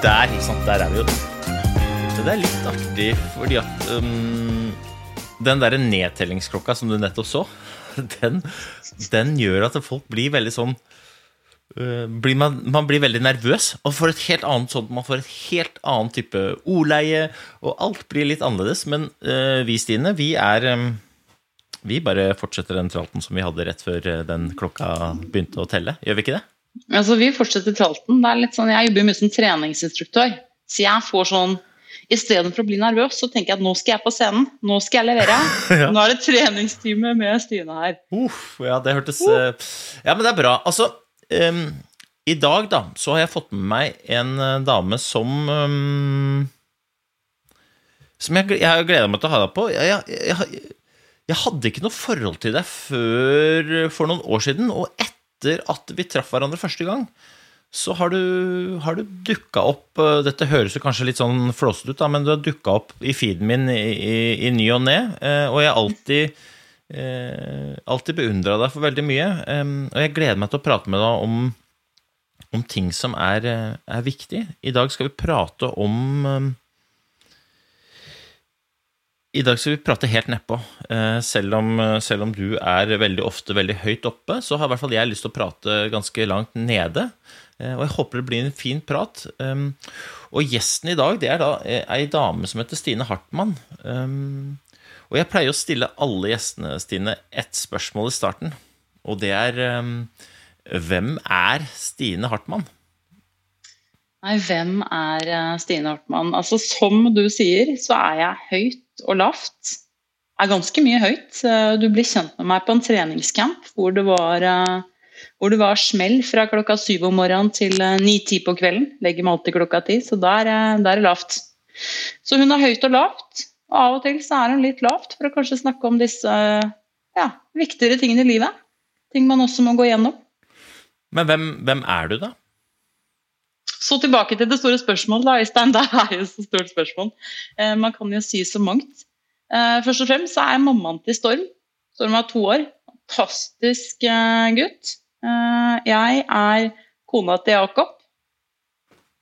Der, ikke sant, der er vi jo. Det er litt artig, fordi at um, den derre nedtellingsklokka som du nettopp så, den, den gjør at folk blir veldig sånn uh, blir man, man blir veldig nervøs og får et helt annet sånt, man får et helt annet type ordleie, og alt blir litt annerledes. Men uh, vi, Stine, vi er um, Vi bare fortsetter den tralten som vi hadde rett før uh, den klokka begynte å telle. Gjør vi ikke det? Altså, vi fortsetter tralten. Det er litt sånn, jeg jobber mye som treningsinstruktør. Så jeg får sånn Istedenfor å bli nervøs, så tenker jeg at nå skal jeg på scenen. Nå skal jeg levere. Ja. Nå er det treningstime med Stine her. Uff, ja, det hørtes eh, Ja, men det er bra. Altså, um, i dag, da, så har jeg fått med meg en eh, dame som um, Som jeg, jeg har gleda meg til å ha deg på. Jeg, jeg, jeg, jeg hadde ikke noe forhold til deg før for noen år siden, og etter at vi traff hverandre første gang, så har du, har du dukka opp eh, Dette høres jo kanskje litt sånn flåsete ut, da, men du har dukka opp i feeden min i, i, i ny og ne, eh, og jeg har alltid eh, alltid beundra deg for veldig mye. og jeg gleder meg til å prate med deg om, om ting som er, er viktig. I dag skal vi prate om I dag skal vi prate helt nedpå. Eh, selv, om, selv om du er veldig ofte veldig høyt oppe, så har i hvert fall jeg lyst til å prate ganske langt nede. Eh, og jeg håper det blir en fin prat. Um, og gjesten i dag, det er da eh, ei dame som heter Stine Hartmann. Um, og jeg pleier å stille alle gjestene, Stine, ett spørsmål i starten. Og det er um, Hvem er Stine Hartmann? Nei, hvem er eh, Stine Hartmann? Altså, som du sier, så er jeg høyt og lavt. Er ganske mye høyt. Eh, Du blir kjent med meg på en treningscamp hvor det var, eh, hvor det var smell fra klokka syv om morgenen til eh, ni-ti på kvelden. Legger meg alltid klokka ti, så der, der er lavt. Så hun er høyt og lavt. Og av og til så er hun litt lavt for å kanskje snakke om disse ja, viktigere tingene i livet. Ting man også må gå gjennom. Men hvem, hvem er du, da? Så tilbake til det store spørsmålet, da, Øystein. Det er jo så stort spørsmål. Eh, man kan jo si så mangt. Eh, først og fremst så er mammaen til Storm. Storm er to år. Fantastisk eh, gutt. Eh, jeg er kona til Jakob.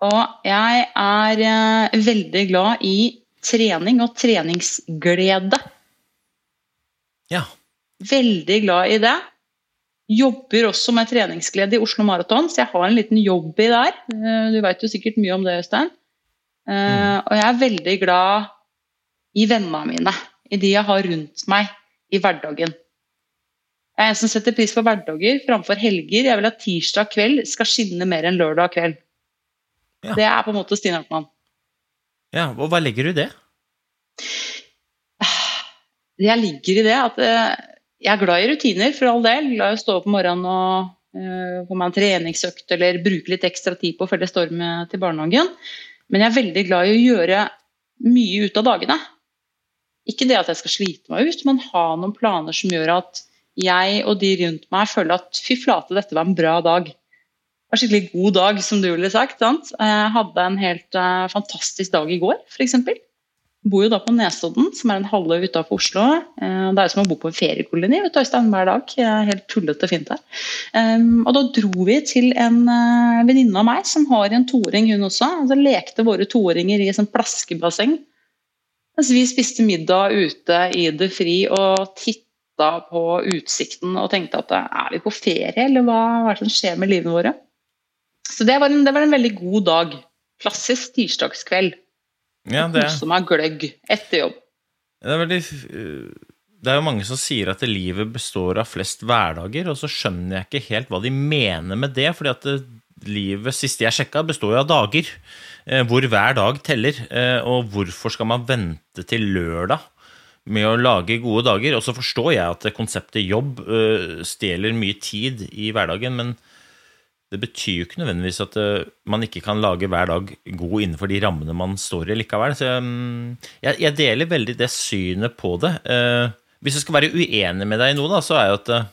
Og jeg er eh, veldig glad i trening og treningsglede. Ja. Veldig glad i det. Jobber også med treningsglede i Oslo Maraton, så jeg har en liten jobb i der. Eh, Du vet jo sikkert mye om det, Øystein. Eh, Og jeg er veldig glad i vennene mine, i de jeg har rundt meg i hverdagen. Jeg er en som setter pris på hverdager framfor helger. Jeg vil at tirsdag kveld skal skinne mer enn lørdag kveld. Ja. Det er på en måte Stine Hartmann. ja. Og hva legger du i det? jeg ligger i det at eh, jeg er glad i rutiner, for all del. Glad i å stå opp om morgenen og eh, få meg en treningsøkt eller bruke litt ekstra tid på å følge Storm til barnehagen. Men jeg er veldig glad i å gjøre mye ut av dagene. Ikke det at jeg skal slite meg ut, men ha noen planer som gjør at jeg og de rundt meg føler at fy flate, dette var en bra dag. Det var en skikkelig god dag, som du ville sagt. Sant? Jeg hadde en helt eh, fantastisk dag i går, f.eks. Bor jo da på Nesodden, som er en halvøy utafor Oslo. Eh, Det er jo som å bo på en feriekoloni vet du, Øystein, hver dag. Eh, Helt tullete fint. Um, og da dro vi til en uh, venninne av meg som har en toåring, hun også. Og så lekte våre toåringer i et sånt plaskebasseng. Mens vi spiste middag ute i det fri og titta på utsikten og tenkte at er vi på ferie, eller hva, hva er det som skjer med livene våre? Så det var en, det var en veldig god dag. Klassisk tirsdagskveld. Ja, det er Kose meg gløgg etter jobb. Det er, veldig, øh, det er jo mange som sier at livet består av flest hverdager, og så skjønner jeg ikke helt hva de mener med det. fordi at det, livet, siste jeg sjekka, består jo av dager, eh, hvor hver dag teller. Eh, og hvorfor skal man vente til lørdag med å lage gode dager. Og så forstår jeg at konseptet jobb stjeler mye tid i hverdagen, men det betyr jo ikke nødvendigvis at øh, man ikke kan lage hver dag god innenfor de rammene man står i likevel. Så mm, jeg, jeg deler veldig det synet på det. Eh, hvis jeg skal være uenig med deg i noe, da, så er jo at øh,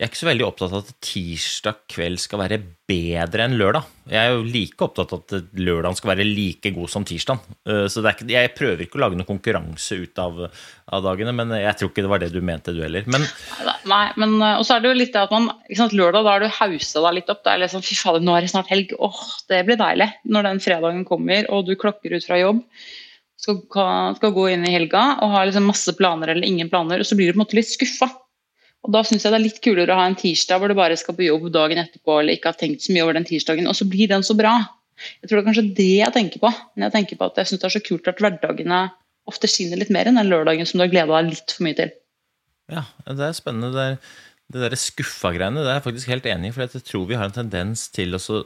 jeg er ikke så veldig opptatt av at tirsdag kveld skal være bedre enn lørdag. Jeg er jo like opptatt av at lørdagen skal være like god som tirsdag. Eh, Så ikke, jeg prøver ikke å lage noen konkurranse ut av, av dagene, men jeg tror ikke det var det du mente, du heller. Men Nei, men uh, Og så er det jo litt det at man sant, Lørdag da har du hausa deg litt opp. Det er liksom, fy fader, nå er det snart helg. Åh, det blir deilig. Når den fredagen kommer og du klokker ut fra jobb, skal, skal gå inn i helga og har liksom masse planer eller ingen planer, og så blir du på en måte litt skuffa. Og Da syns jeg det er litt kulere å ha en tirsdag hvor du bare skal på jobb dagen etterpå eller ikke har tenkt så mye over den tirsdagen, og så blir den så bra. Jeg tror det er kanskje det jeg tenker på. Men jeg tenker på at jeg syns det er så kult at hverdagene ofte skinner litt mer enn den lørdagen som du har gleda deg litt for mye til. ja, det er spennende. Det, er, det der skuffa-greiene det er jeg faktisk helt enig i, for jeg tror vi har en tendens til å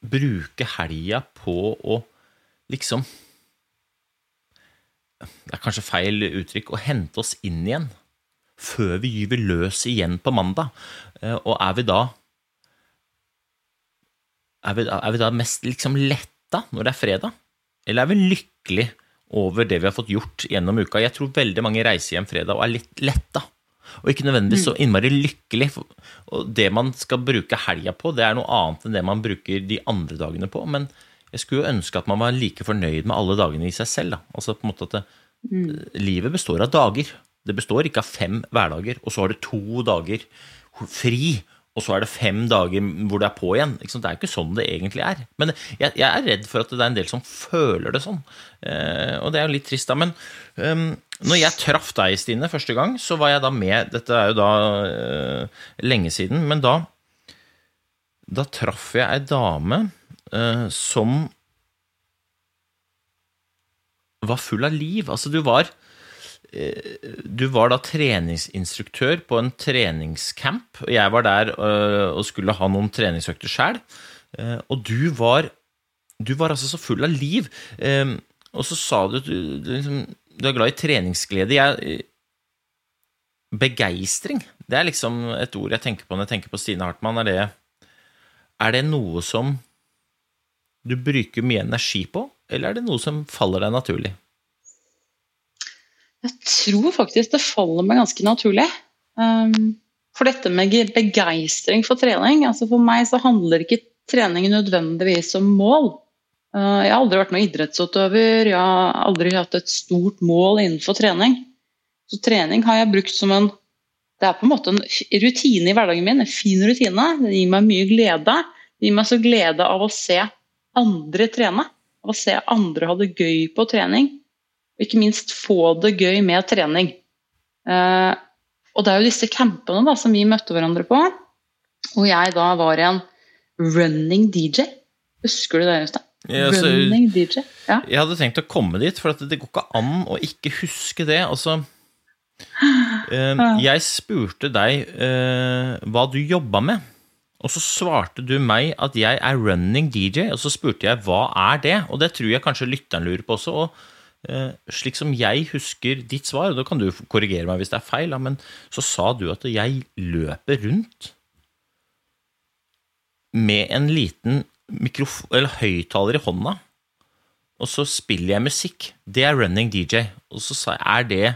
bruke helga på å liksom Det er kanskje feil uttrykk å hente oss inn igjen før vi gyver løs igjen på mandag. Eh, Og er vi da er vi, er vi da mest liksom letta når det er fredag? Eller er vi lykkelig over det vi har fått gjort gjennom uka? Jeg tror veldig mange reiser hjem fredag og er litt letta. Og ikke nødvendigvis så innmari lykkelig. Og det man skal bruke helga på, det er noe annet enn det man bruker de andre dagene på. Men jeg skulle jo ønske at man var like fornøyd med alle dagene i seg selv. Da. Altså på en måte at det, Livet består av dager. Det består ikke av fem hverdager, og så har du to dager fri. Og så er det fem dager hvor du er på igjen. Det er jo ikke sånn det egentlig er. Men jeg, jeg er redd for at det er en del som føler det sånn. Eh, og det er jo litt trist, da. Men um, når jeg traff deg, Stine, første gang, så var jeg da med Dette er jo da uh, lenge siden, men da Da traff jeg ei dame som var full av liv. Altså, du var du var da treningsinstruktør på en treningscamp, og jeg var der øh, og skulle ha noen treningsøkter sjøl. Og du var, du var altså så full av liv. Eh, Og så sa du at du, du, liksom, du er glad i treningsglede. Jeg, begeistring, det er liksom et ord jeg tenker på når jeg tenker på Stine Hartmann. Er det, er det noe som du bruker mye energi på, eller er det noe som faller deg naturlig? Jeg tror faktisk det faller meg ganske naturlig. Um, for dette med ge- begeistring for trening altså For meg så handler ikke trening nødvendigvis om mål. Uh, jeg har aldri vært noen idrettsutøver, jeg har aldri hatt et stort mål innenfor trening. Så trening har jeg brukt som en Det er på en måte en rutine i hverdagen min, en fin rutine. Det gir meg mye glede. Det gir meg så glede av å se andre trene. Og se andre ha det gøy på trening. Og ikke minst få det gøy med trening. Eh, og det er jo disse campene da, som vi møtte hverandre på. Og jeg da var en running DJ. Husker du det, Øystein? Ja, altså, running DJ. Ja. Jeg hadde tenkt å komme dit, for at det går ikke an å ikke huske det. Altså, eh, jeg spurte deg eh, hva du jobba med, og så svarte du meg at jeg er running DJ, og så spurte jeg hva er det, og det tror jeg kanskje lytteren lurer på også. og eh, slik som jeg husker ditt svar, og da kan du korrigere meg hvis det er feil, men så sa du at jeg løper rundt med en liten høyttaler i hånda, og så spiller jeg musikk. Det er running DJ. Og så sa jeg, er det,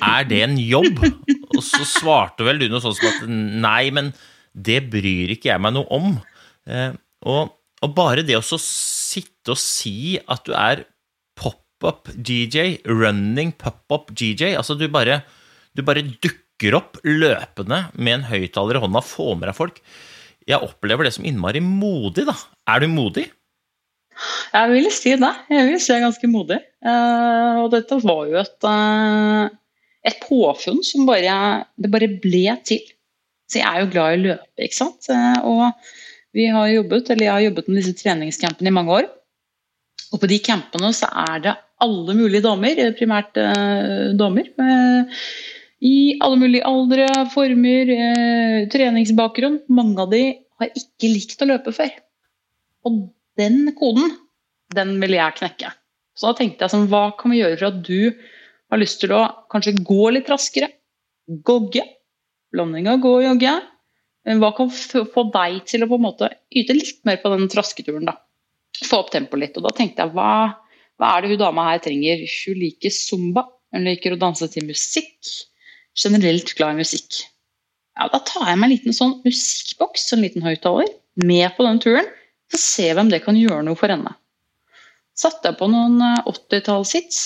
er det en jobb? Og så svarte vel du noe sånt som at nei, men det bryr ikke jeg meg noe om. Eh, og, og bare det å sitte og si at du er pop-up DJ, running pop-up DJ, altså du bare, du bare dukker opp løpende med en høyttaler i hånda, får med deg folk. Jeg opplever det som innmari modig, da. Er du modig? Jeg vil si det. Jeg vil si jeg er ganske modig. Eh, og dette var jo et, eh, et påfunn som bare, det bare ble til. Så jeg er jo glad i å løpe, ikke sant. Eh, og vi har jobbet, eller jeg har jobbet med disse treningscampene i mange år. Og på de campene så er det alle mulige damer, eh, primært eh, damer. eh, I alle mulige aldre, former, eh, treningsbakgrunn. Mange av de har ikke likt å løpe før. Og den koden den vil jeg knekke. Så da tenkte jeg sånn, hva kan vi gjøre for at du har lyst til å kanskje gå litt raskere? Gogge. Blanding av gå og jogge. Eh, Hva kan få deg til å på en måte yte litt mer på den trasketuren? da? Få opp tempoet litt. Og da tenkte jeg, hva, hva er det hun dama her trenger? Hun liker zumba. Hun liker å danse til musikk. Generelt glad i musikk. Ja, Da tar jeg meg en liten sånn musikkboks, en liten høyttaler, med på den turen. Så ser vi om det kan gjøre noe for henne. Satte jeg på noen eh, 80-tallshits.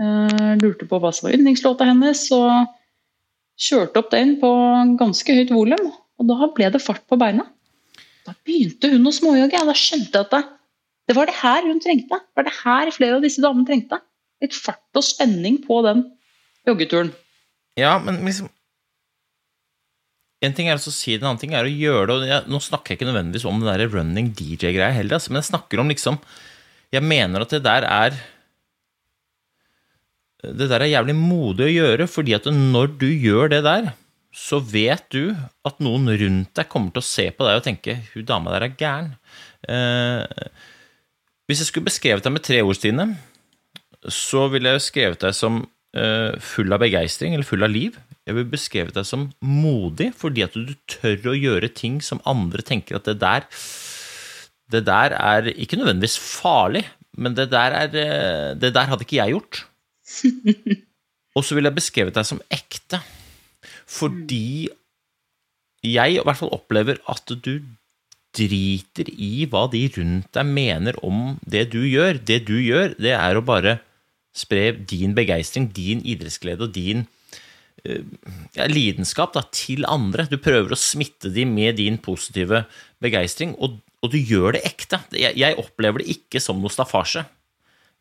eh, lurte på hva som var yndlingslåta hennes, og kjørte opp den på ganske høyt volum. Og da ble det fart på beina. Da begynte hun å småjogge. og Da skjønte jeg at det, det var det her hun trengte. Det var det her flere av disse damene trengte. Litt fart og spenning på den joggeturen. Ja, men liksom En ting er å si det, en annen ting er å gjøre det. Og jeg, nå snakker jeg ikke nødvendigvis om den der running DJ-greia heller, altså, men jeg snakker om liksom Jeg mener at det der er Det der er jævlig modig å gjøre, fordi at når du gjør det der, så vet du at noen rundt deg kommer til å se på deg og tenke 'hun dama der er gæren'. Eh, hvis jeg skulle beskrevet deg med tre ord, Stine, så ville jeg skrevet deg som eh, full av begeistring, eller full av liv. Jeg ville beskrevet deg som modig, fordi at du tør å gjøre ting som andre tenker at det der Det der er ikke nødvendigvis farlig, men det der, er, eh, det der hadde ikke jeg gjort. Og så ville jeg beskrevet deg som ekte, fordi jeg i hvert fall opplever at du driter i hva de rundt deg mener om det du gjør. Det du gjør, det er å bare spre din begeistring, din idrettsglede og din eh, ja, lidenskap da, til andre. Du prøver å smitte dem med din positive begeistring, og, og du gjør det ekte. Jeg, jeg opplever det ikke som noe staffasje.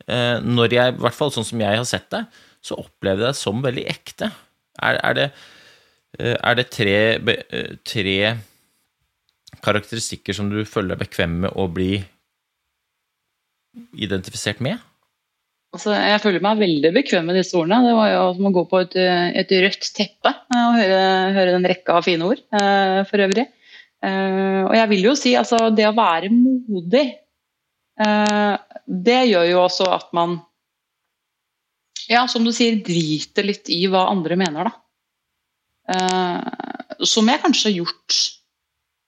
Eh, når jeg, i hvert fall sånn som jeg har sett det, så opplever jeg det som veldig ekte. Er, er det, eh, er det tre, eh, tre karakteristikker som du føler deg bekvem med å bli identifisert med? Altså, jeg føler meg veldig bekvem med disse ordene. Det var jo som å gå på et, et rødt teppe og høre, høre den rekka av fine ord for øvrig. Og jeg vil jo si altså det å være modig, det gjør jo også at man ja, som du sier, driter litt i hva andre mener, da. Eh, som jeg kanskje har gjort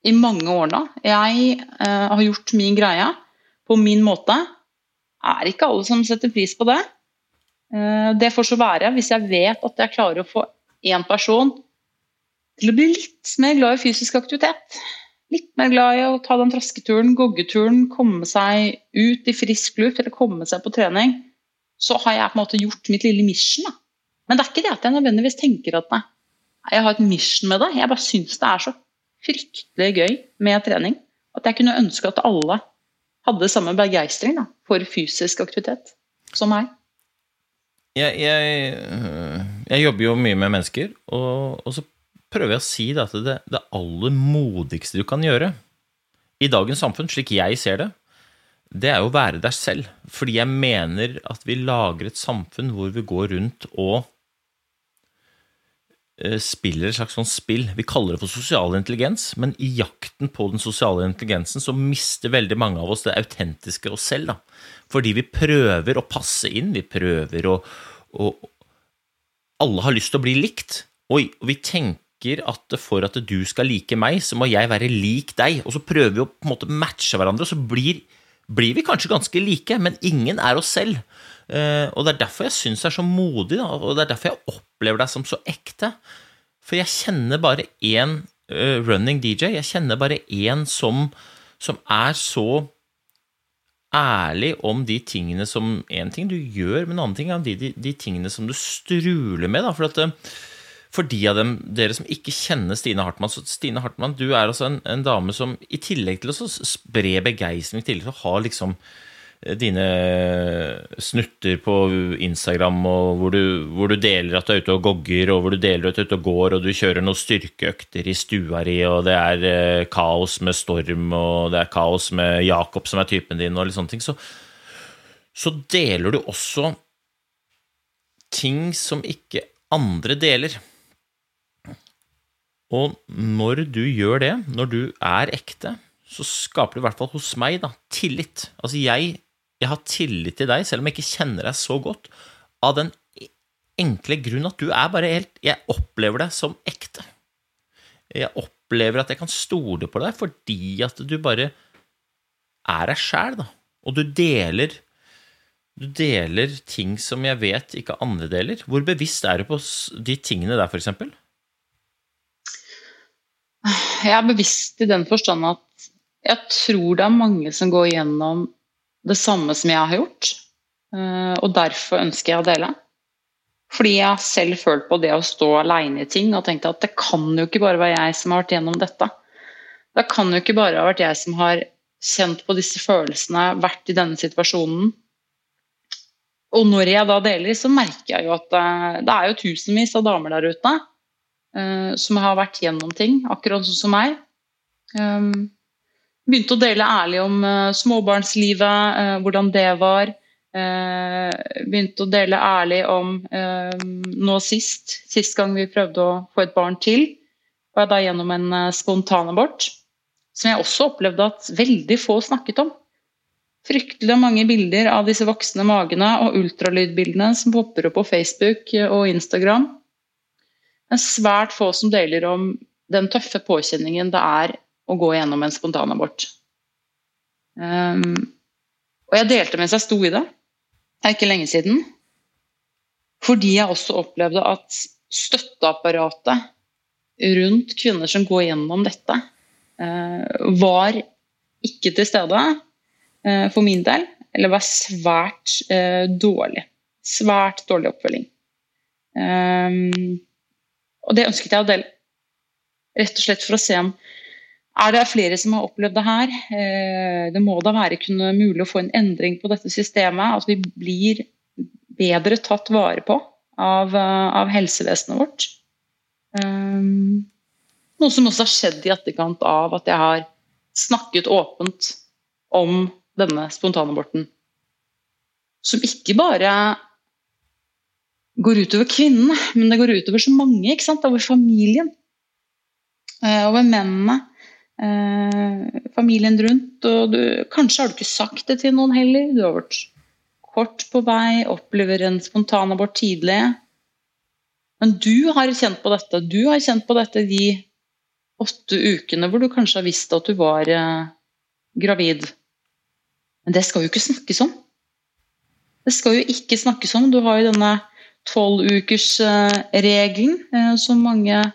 i mange år nå. Jeg eh, har gjort min greie på min måte er ikke alle som setter pris på det. Eh, Det får så være. Hvis jeg vet at jeg klarer å få én person til å bli litt mer glad i fysisk aktivitet, litt mer glad i å ta den trasketuren, goggeturen, komme seg ut i frisk luft eller komme seg på trening, så har jeg på en måte gjort mitt lille mission. Da. Men det er ikke det at jeg nødvendigvis tenker at nei, jeg har et mission med det. Jeg bare syns det er så fryktelig gøy med trening at jeg kunne ønske at alle hadde samme begeistring for fysisk aktivitet som meg. jeg, jeg, øh, jeg jobber jo mye med mennesker, og, og så prøver jeg å si at det, det aller modigste du kan gjøre i dagens samfunn, slik jeg ser det, det er å være deg selv. Fordi jeg mener at vi lager et samfunn hvor vi går rundt og eh, spiller et slags sånn spill. Vi kaller det for sosial intelligens, men i jakten på den sosiale intelligensen så mister veldig mange av oss det autentiske oss selv. da. Fordi vi prøver å passe inn, vi prøver å, å Alle har lyst til å bli likt, og vi tenker at for at du skal like meg, så må jeg være lik deg. Og så prøver vi å på en måte matche hverandre, og så blir, blir vi kanskje ganske like, men ingen er oss selv. Eh, og det er derfor jeg syns det er så modig, og det er derfor jeg opplever deg som så ekte. For jeg kjenner bare én eh, running DJ. Jeg kjenner bare én som, som er så ærlig om de tingene som En ting du gjør, men en annen ting er de, de, de tingene som du struler med. Da, for, at, eh, for de av dem, dere som ikke kjenner Stine Hartmann så Stine Hartmann, du er altså en, en dame som i tillegg til å spre begeistring, i til å ha liksom eh, dine snutter på Instagram hvor, du, hvor du deler at du er ute og gogger, og hvor du deler at du er ute og går, og du kjører noen styrkeøkter i stua di, og det er eh, kaos med Storm, og det er kaos med Jakob, som er typen din, og litt sånne ting, så, så deler du også ting som ikke andre deler. Og når du gjør det, når du er ekte, så skaper du i hvert fall hos meg da, tillit. Altså jeg jeg har tillit til deg, selv om jeg ikke kjenner deg så godt, av den enkle grunn at du er bare helt Jeg opplever deg som ekte. Jeg opplever at jeg kan stole på deg fordi at du bare er deg sjæl, da. Og du deler du deler ting som jeg vet ikke andre deler. Hvor bevisst er du på de tingene der, for eksempel? Jeg er bevisst i den forstand at jeg tror det er mange som går gjennom det samme som jeg har gjort. eh, Og derfor ønsker jeg å dele. Fordi jeg har selv følt på det å stå aleine i ting og tenkt at det kan jo ikke bare være jeg som har vært gjennom dette. Det kan jo ikke bare ha vært jeg som har kjent på disse følelsene, vært i denne situasjonen. Og når jeg da deler, så merker jeg jo at eh, det er jo tusenvis av damer der ute som har vært gjennom ting, akkurat sånn som meg. Um, begynte å dele ærlig om eh, småbarnslivet, eh, hvordan det var. Eh, begynte å dele ærlig om eh, nå sist, sist gang vi prøvde å få et barn til, var jeg da gjennom en spontanabort, som jeg også opplevde at veldig få snakket om. Fryktelig mange bilder av disse voksne magene og ultralydbildene som popper opp på Facebook og Instagram. Men svært få som deler om den tøffe påkjenningen det er å gå gjennom en spontanabort. Um, og jeg delte mens jeg sto i det. Det er ikke lenge siden. Fordi jeg også opplevde at støtteapparatet rundt kvinner som går gjennom dette, eh, var ikke til stede eh, for min del. Eller var svært eh, dårlig. Svært dårlig oppfølging. Um, og det ønsket jeg å dele. Rett og slett for å se om er det flere som har opplevd det her. Eh, det må da være kunne mulig å få en endring på dette systemet. At vi blir bedre tatt vare på av, eh, av helsevesenet vårt. Um, noe som også har skjedd i etterkant av at jeg har snakket åpent om denne spontanaborten. Som ikke bare går utover kvinnene, men det går utover så mange. ikke sant? Over familien. Eh, over mennene. Eh, familien rundt. Og du, kanskje har du ikke sagt det til noen heller. Du har vært kort på vei, opplever en spontanabort tidlig. Men du har kjent på dette. Du har kjent på dette de åtte ukene hvor du kanskje har visst at du var eh, gravid. Men det skal jo ikke snakkes om. Det skal jo ikke snakkes om. Du har jo denne tolvukersregelen eh, som mange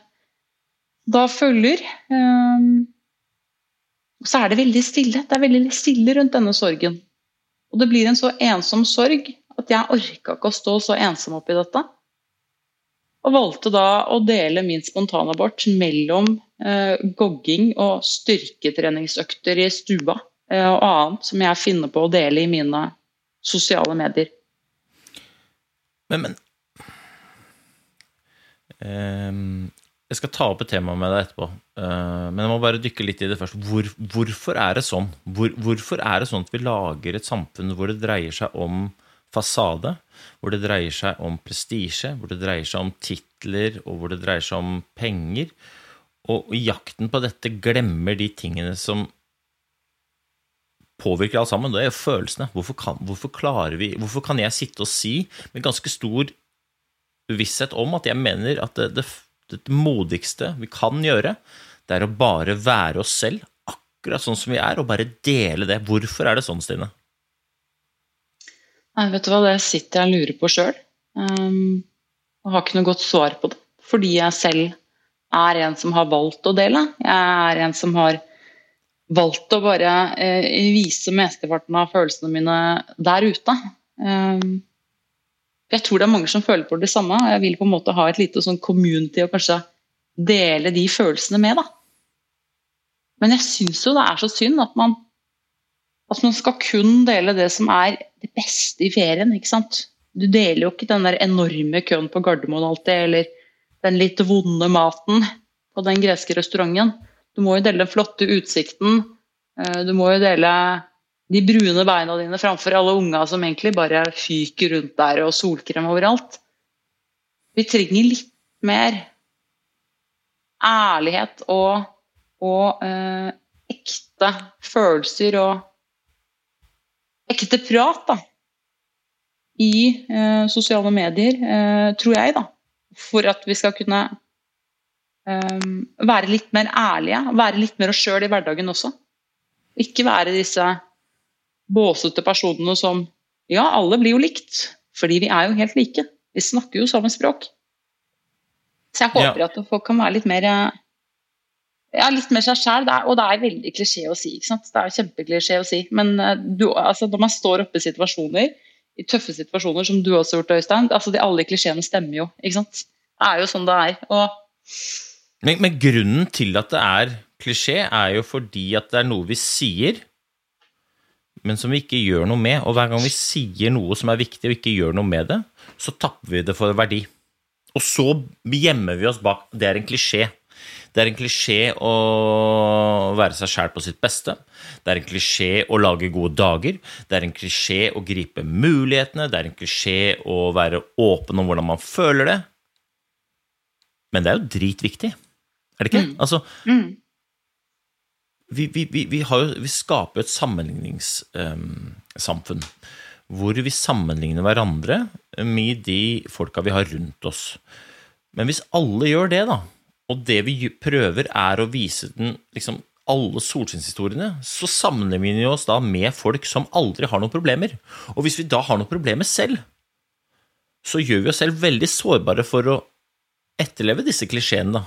da følger. Eh, så er det veldig stille. Det er veldig stille rundt denne sorgen. Og det blir en så ensom sorg at jeg orka ikke å stå så ensom oppi dette. Og valgte da å dele min spontanabort mellom eh, gogging og styrketreningsøkter i stua eh, og annet som jeg finner på å dele i mine sosiale medier. Men, men Jeg skal ta opp et tema med deg etterpå, eh, men jeg må bare dykke litt i det først. Hvor, hvorfor er det sånn? Hvor, hvorfor er det sånn at vi lager et samfunn hvor det dreier seg om fasade, hvor det dreier seg om prestisje, hvor det dreier seg om titler, og hvor det dreier seg om penger, og i jakten på dette glemmer de tingene som påvirker alt sammen, det er jo følelsene. Hvorfor kan, hvorfor vi, hvorfor kan jeg sitte og si med ganske stor bevissthet om at jeg mener at det, det, det modigste vi kan gjøre, det er å bare være oss selv, akkurat sånn som vi er, og bare dele det. Hvorfor er det sånn, Stine? Nei, vet du hva, det sitter jeg og lurer på sjøl. Um, og har ikke noe godt svar på det. Fordi jeg selv er en som har valgt å dele. Jeg er en som har valgt å bare eh, vise mesteparten av følelsene mine der ute. Um, jeg tror det er mange som føler på det samme, og jeg vil på en måte ha et lite sånn community og kanskje dele de følelsene med. da. Men jeg syns jo det er så synd at man, at man skal kun dele det som er det beste i ferien. ikke sant? Du deler jo ikke den der enorme køen på Gardermoen alltid, eller den litt vonde maten på den greske restauranten. Du må jo dele den flotte utsikten. eh, Du må jo dele de brune beina dine framfor alle unga som egentlig bare fyker rundt der og solkrem overalt. Vi trenger litt mer ærlighet og, og eh, ekte følelser og ekte prat da, i eh, sosiale medier, eh, tror jeg, da, for at vi skal kunne eh, være litt mer ærlige, være litt mer oss sjøl i hverdagen også. Ikke være disse båsete personene som Ja, alle blir jo likt, fordi vi er jo helt like. Vi snakker jo samme språk. Så jeg håper at folk kan være litt mer eh, ja, litt mer seg sjæl. Og det er veldig klisjé å si. ikke sant? Det er kjempeklisjé å si. Men eh, du, altså, når man står oppe i situasjoner, i tøffe situasjoner, som du også har gjort, Øystein, altså de, alle klisjeene stemmer jo. ikke sant? Det er jo sånn det er. Og Men, men grunnen til at det er klisjé, er jo fordi at det er noe vi sier, men som vi ikke gjør noe med. Og hver gang vi sier noe som er viktig, og ikke gjør noe med det, så tapper vi det for verdi. Og så gjemmer vi oss bak Det er en klisjé. Det er en klisjé å være seg sjæl på sitt beste. Det er en klisjé å lage gode dager. Det er en klisjé å gripe mulighetene. Det er en klisjé å være åpen om hvordan man føler det. Men det er jo dritviktig, er det ikke? Altså, vi, vi, vi, vi, har vi skaper et sammenligningssamfunn. hvor vi sammenligner hverandre med de folka vi har rundt oss. Men hvis alle gjør det, da, og det vi prøver er å vise den liksom alle solskinnshistoriene, så sammenligner vi oss da med folk som aldri har noen problemer. Og hvis vi da har noen problemer selv, så gjør vi oss selv veldig sårbare for å etterleve disse klisjeene. da.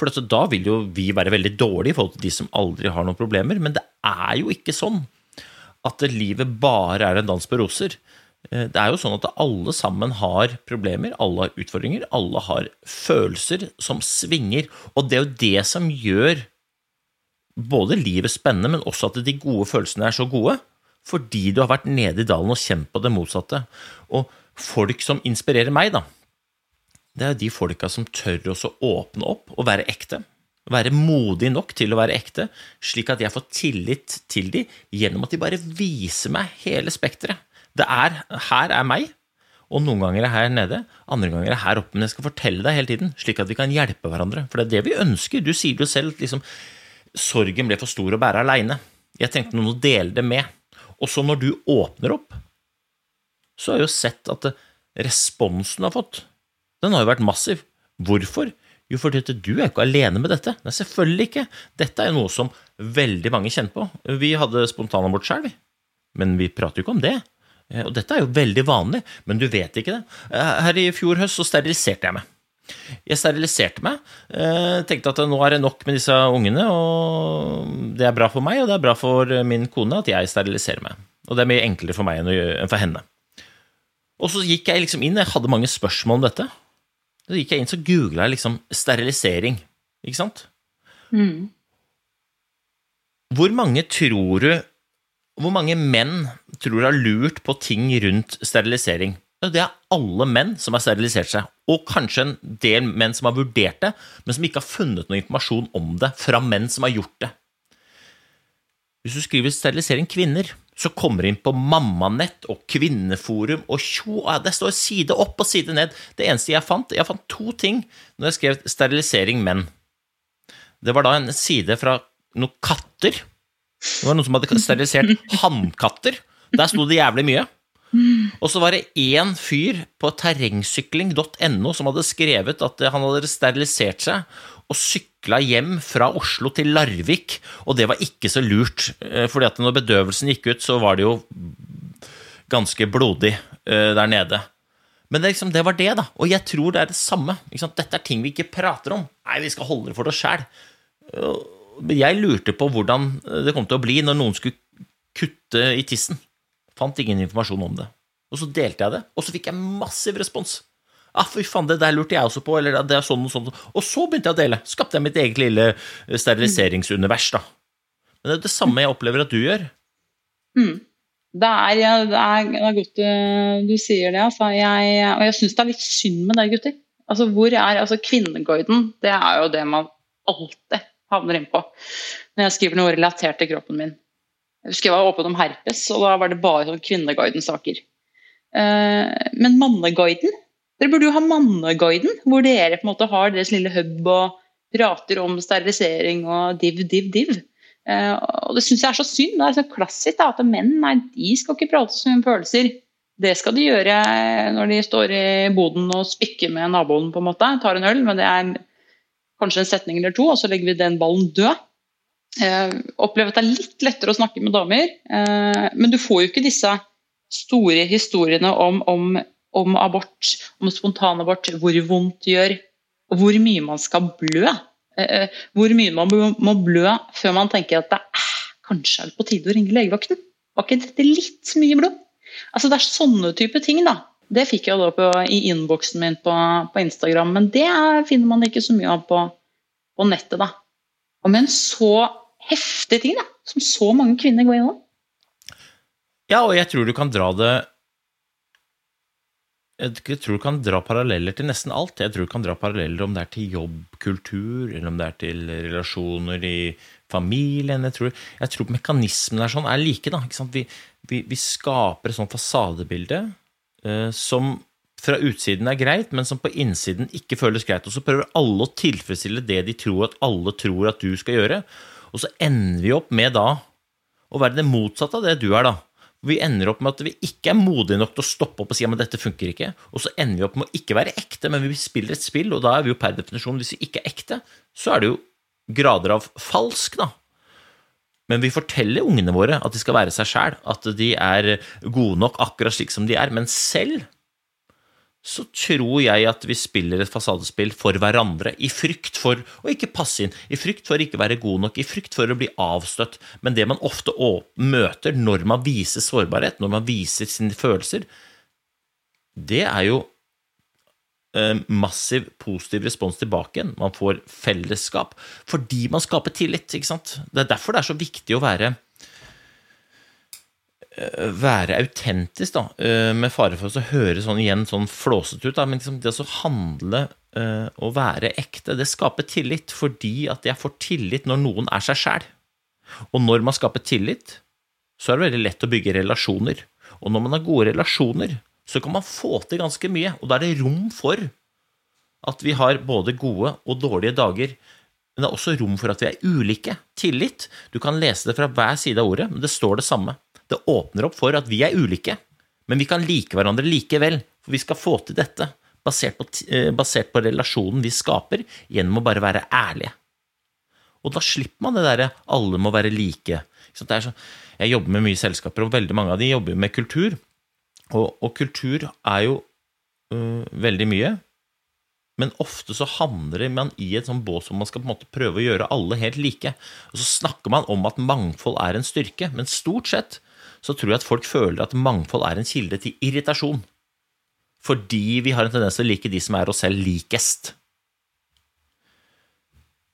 For at da vil jo vi være veldig dårlige i forhold til de som aldri har noen problemer. Men det er jo ikke sånn at livet bare er en dans på roser. Eh, Det er jo sånn at alle sammen har problemer, alle har utfordringer, alle har følelser som svinger. Og det er jo det som gjør både livet spennende, men også at de gode følelsene er så gode. Fordi du har vært nede i dalen og kjent på det motsatte. Og folk som inspirerer meg, da, det er de folka som tør å åpne opp og være ekte. Være modig nok til å være ekte, slik at jeg får tillit til dem gjennom at de bare viser meg hele spekteret. Er, her er meg, og noen ganger er her nede, andre ganger er her oppe. Men jeg skal fortelle deg hele tiden, slik at vi kan hjelpe hverandre. For det er det vi ønsker. Du sier jo selv, liksom, sorgen ble for stor å bære aleine. Jeg trengte noen å dele det med. Og så når du åpner opp, så har jeg jo sett at responsen har fått, den har jo vært massiv. Hvorfor? Jo, fordi at du er ikke alene med dette. Nei, selvfølgelig ikke. Dette er jo noe som veldig mange kjenner på. Vi hadde spontanabort sjøl, vi. Men vi prater jo ikke om det. Eh, Og dette er jo veldig vanlig, men du vet ikke det. Eh, Her i fjor høst så steriliserte jeg meg. Jeg steriliserte meg. eh, Tenkte at nå er det nok med disse ungene, og det er bra for meg, og det er bra for min kone at jeg steriliserer meg. Og det er mye enklere for meg enn for henne. Og så gikk jeg liksom inn, jeg hadde mange spørsmål om dette. Så gikk jeg inn, så googla jeg liksom sterilisering. Ikke sant? Hvor mange tror du Hvor mange menn tror du har lurt på ting rundt sterilisering? Det er alle menn som har sterilisert seg, og kanskje en del menn som har vurdert det, men som ikke har funnet noe informasjon om det fra menn som har gjort det. Hvis du skriver 'sterilisering kvinner', så kommer du inn på Mammanett og Kvinneforum og tjo, det står side opp og side ned. Det eneste jeg fant, jeg fant to ting når jeg skrev 'sterilisering menn'. Det var da en side fra noen katter. Det var noen som hadde sterilisert hannkatter. Der sto det jævlig mye. Og så var det én fyr på terrengsykling.no som hadde skrevet at han hadde sterilisert seg og sykla hjem fra Oslo til Larvik, og det var ikke så lurt, eh, fordi at når bedøvelsen gikk ut, så var det jo ganske blodig eh, der nede. Men det, liksom, det var det, da. Og jeg tror det er det samme. Dette er ting vi ikke prater om. Nei, vi skal holde det for oss sjæl. Jeg lurte på hvordan det kom til å bli når noen skulle kutte i tissen. Fant ingen informasjon om det. Og så delte jeg det, og så fikk jeg massiv respons. Ah, fy faen, det der lurte jeg også på, eller det er sånn og sånn. Og så begynte jeg å dele. Skapte jeg mitt eget lille eh, steriliseringsunivers, da. Men det er det samme jeg opplever at du gjør. Det er, det er, det er godt du sier det, altså. Jeg, og jeg syns det er litt synd med det, gutter. Altså, hvor er altså Kvinneguiden, det er jo det man alltid havner innpå når jeg skriver noe relatert til kroppen min. Jeg husker jeg var åpen om herpes, og da var det bare sånn Kvinneguiden-saker. Eh, men Manneguiden Dere burde jo ha Manneguiden, hvor dere på en måte har deres lille hub og prater om sterilisering og div, div, div. Eh, og det syns jeg er så synd. Det er så klassisk da, at menn nei, de skal ikke prate om følelser. Det skal de gjøre når de står i boden og spikker med naboen, på en måte. Tar en øl, men det er kanskje en setning eller to, og så legger vi den ballen død. Eh, opplever at det er litt lettere å snakke med damer, eh, men du får jo ikke disse store historiene om, om, om abort, om spontanabort, hvor vondt det gjør, og hvor mye man skal blø. Eh, eh, hvor mye man må blø før man tenker at det er, kanskje er det på tide å ringe legevakten. Var ikke dette litt mye blod? Altså Det er sånne type ting. da. Det fikk jeg da på, i innboksen min på, på, Instagram, men det finner man ikke så mye av på, på nettet. da. Og med en så heftig ting da, som så mange kvinner går gjennom. Ja, og jeg tror du kan dra det jeg tror du kan dra paralleller til nesten alt. Jeg tror du kan dra paralleller om det er til jobbkultur, eller om det er til relasjoner i familien. Jeg tror, jeg tror mekanismen er sånn, er like. da, vi, vi, vi, skaper et sånt fasadebilde eh, som fra utsiden er greit, men som på innsiden ikke føles greit. Og så prøver alle å tilfredsstille det de tror at alle tror at du skal gjøre. Og så ender vi opp med da å være det motsatte av det du er, da. Vi ender opp med at vi ikke er modige nok til å stoppe opp og si at dette funker ikke. Og så ender vi opp med å ikke være ekte, men vi spiller et spill, og da er vi jo per definisjon Hvis vi ikke er ekte, så er det jo grader av falsk, da. Men vi forteller ungene våre at de skal være seg sjæl, at de er gode nok akkurat slik som de er. Men selv så tror jeg at vi spiller et fasadespill for hverandre, i frykt for å ikke passe inn, i frykt for å ikke være god nok, i frykt for å bli avstøtt. Men det man ofte møter når man viser sårbarhet, når man viser sine følelser, det er jo eh, massiv positiv respons tilbake igjen. Man får fellesskap fordi man skaper tillit. ikke sant? Det er derfor det er så viktig å være være autentisk, da, eh, med fare for å høre sånn igjen sånn flåsete ut, da, men liksom det å handle og eh, være ekte, det skaper tillit fordi at jeg får tillit når noen er seg sjæl. Og når man skaper tillit, så er det veldig lett å bygge relasjoner. Og når man har gode relasjoner, så kan man få til ganske mye, og da er det rom for at vi har både gode og dårlige dager. Men det er også rom for at vi er ulike. Tillit. Du kan lese det fra hver side av ordet, men det står det samme. Det åpner opp for at vi er ulike, men vi kan like hverandre likevel. For vi skal få til dette basert på, eh, basert på relasjonen vi skaper, gjennom å bare være ærlige. Og da slipper man det derre 'alle må være like'. Så, jeg jobber med mye selskaper, og veldig mange av de jobber med kultur. Og, og kultur er jo øh, veldig mye. Men ofte så handler man i et sånt bås hvor man skal på en måte prøve å gjøre alle helt like. Og så snakker man om at mangfold er en styrke, men stort sett så tror jeg at folk føler at mangfold er en kilde til irritasjon. Fordi vi har en tendens til å like de som er oss selv likest.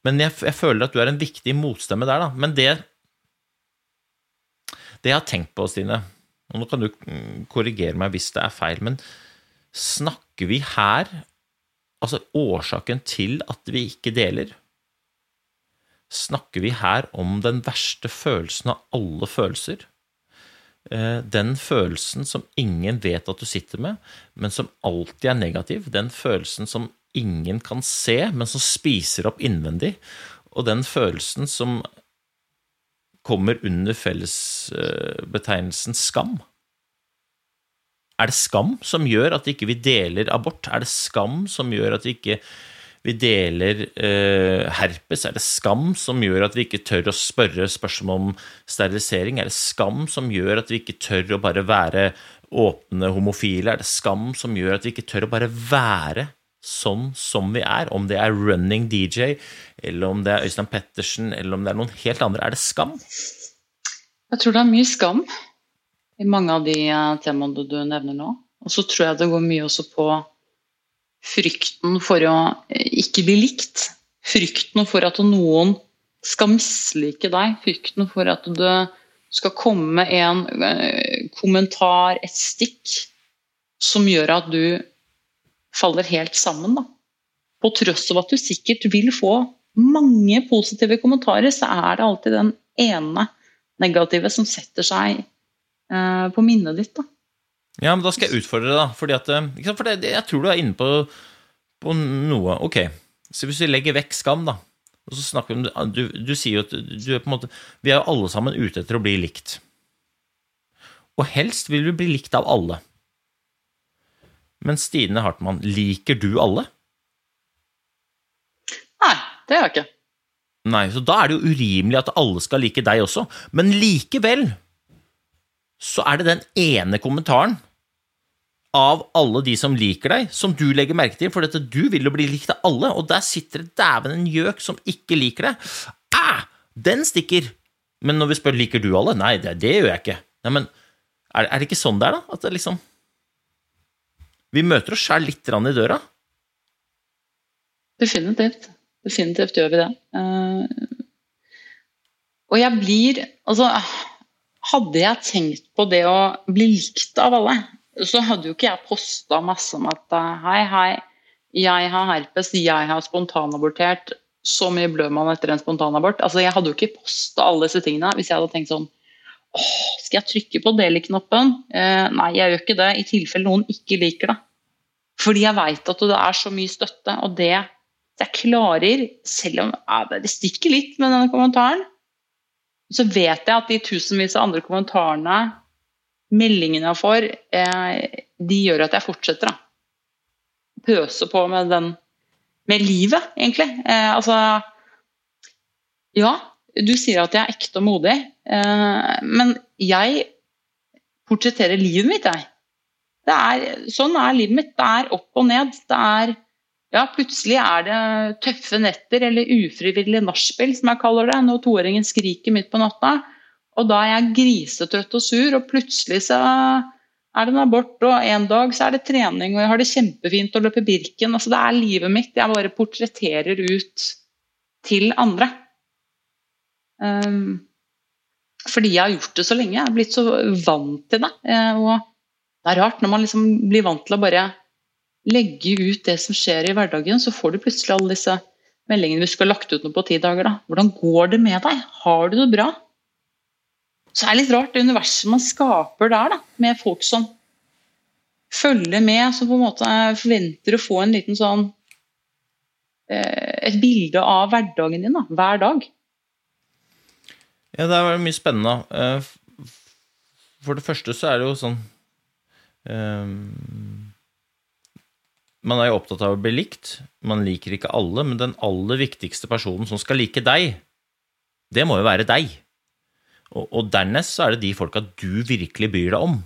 Men jeg, jeg føler at du er en viktig motstemme der, da. Men det Det jeg har tenkt på, Stine, og nå kan du mm, korrigere meg hvis det er feil, men snakker vi her Altså årsaken til at vi ikke deler Snakker vi her om den verste følelsen av alle følelser? Eh, den følelsen som ingen vet at du sitter med, men som alltid er negativ. Den følelsen som ingen kan se, men som spiser opp innvendig. Og den følelsen som kommer under fellesbetegnelsen skam. Er det skam som gjør at ikke vi deler abort? Er det skam som gjør at vi ikke vi deler eh, herpes? Er det skam som gjør at vi ikke tør å spørre spørsmål om sterilisering? Er det skam som gjør at vi ikke tør å bare være åpne homofile? Er det skam som gjør at vi ikke tør å bare være sånn som vi er? Om det er running DJ, eller om det er Øystein Pettersen, eller om det er noen helt andre. Er det skam? Jeg tror det er mye skam i mange av de eh, temaene du nevner nå. Og så tror jeg det går mye også på frykten for å eh, ikke bli likt. Frykten for at noen skal mislike deg. Frykten for at du skal komme med en eh, kommentar, et stikk, som gjør at du faller helt sammen. Da. På tross av at du sikkert vil få mange positive kommentarer, så er det alltid den ene negative som setter seg eh, på minnet ditt. da. Ja, men da skal jeg utfordre deg, da. Fordi at, eh, for det, jeg tror du er inne på, på, noe. Ok, så hvis vi legger vekk skam, da. Og så snakker vi om, du, du sier jo at du er på en måte Vi er jo alle sammen ute etter å bli likt. Og helst vil du bli likt av alle. Men Stine Hartmann, liker du alle? Nei, det gjør jeg ikke. Nei, så da er det jo urimelig at alle skal like deg også. Men likevel så er det den ene kommentaren av alle de som liker deg, som du legger merke til, for dette, du vil jo bli likt av alle, og der sitter det dæven en gjøk som ikke liker deg. Ah, den stikker! Men når vi spør liker du alle, nei, det, det gjør jeg ikke. Nei, men er, er det ikke sånn det er, da? At det liksom Vi møter oss sjæl litt i døra. Definitivt. Definitivt gjør vi det. Uh, og jeg blir Altså, hadde jeg tenkt på det å bli likt av alle, så hadde jo ikke jeg posta masse om at eh, hei, hei, jeg har herpes, jeg har spontanabortert, så mye blør man etter en spontanabort. Altså, jeg hadde jo ikke posta alle disse tingene hvis jeg hadde tenkt sånn åh, skal jeg trykke på del-knappen? Eh, nei, jeg gjør ikke det, i tilfelle noen ikke liker det. Fordi jeg veit at det er så mye støtte, og det jeg klarer, selv om ja, det stikker litt med denne kommentaren, så vet jeg at de tusenvis av andre kommentarene, meldingene jeg får, eh, de gjør at jeg fortsetter. da. Pøser på med den med livet, egentlig. Eh, altså Ja, du sier at jeg er ekte og modig, eh, men jeg portretterer livet mitt, jeg. Er, sånn er livet mitt. Det er opp og ned. Det er ja, plutselig er det tøffe netter eller ufrivillig nachspiel, som jeg kaller det, når toåringen skriker midt på natta. Og da er jeg grisetrøtt og sur, og plutselig så er det en abort, og en dag så er det trening, og jeg har det kjempefint å løpe Birken. Altså, det er livet mitt. Jeg bare portretterer ut til andre. Um, fordi jeg har gjort det så lenge. Jeg er blitt så vant til det. Eh, og det er rart når man liksom blir vant til å bare legge ut det som skjer i hverdagen, så får du plutselig alle disse meldingene hvis du skulle lagt ut noe på ti dager. da. Hvordan går det med deg? Har du det bra? Så det er litt rart det universet man skaper der, da, med folk som følger med, som på en måte forventer å få en liten sånn eh, Et bilde av hverdagen din da, hver dag. Ja, det er mye spennende. Eh, for det første så er det jo sånn um man er jo opptatt av å bli likt. Man liker ikke alle, men den aller viktigste personen som skal like deg, det må jo være deg. Og, og dernest så er det de folka du virkelig bryr deg om.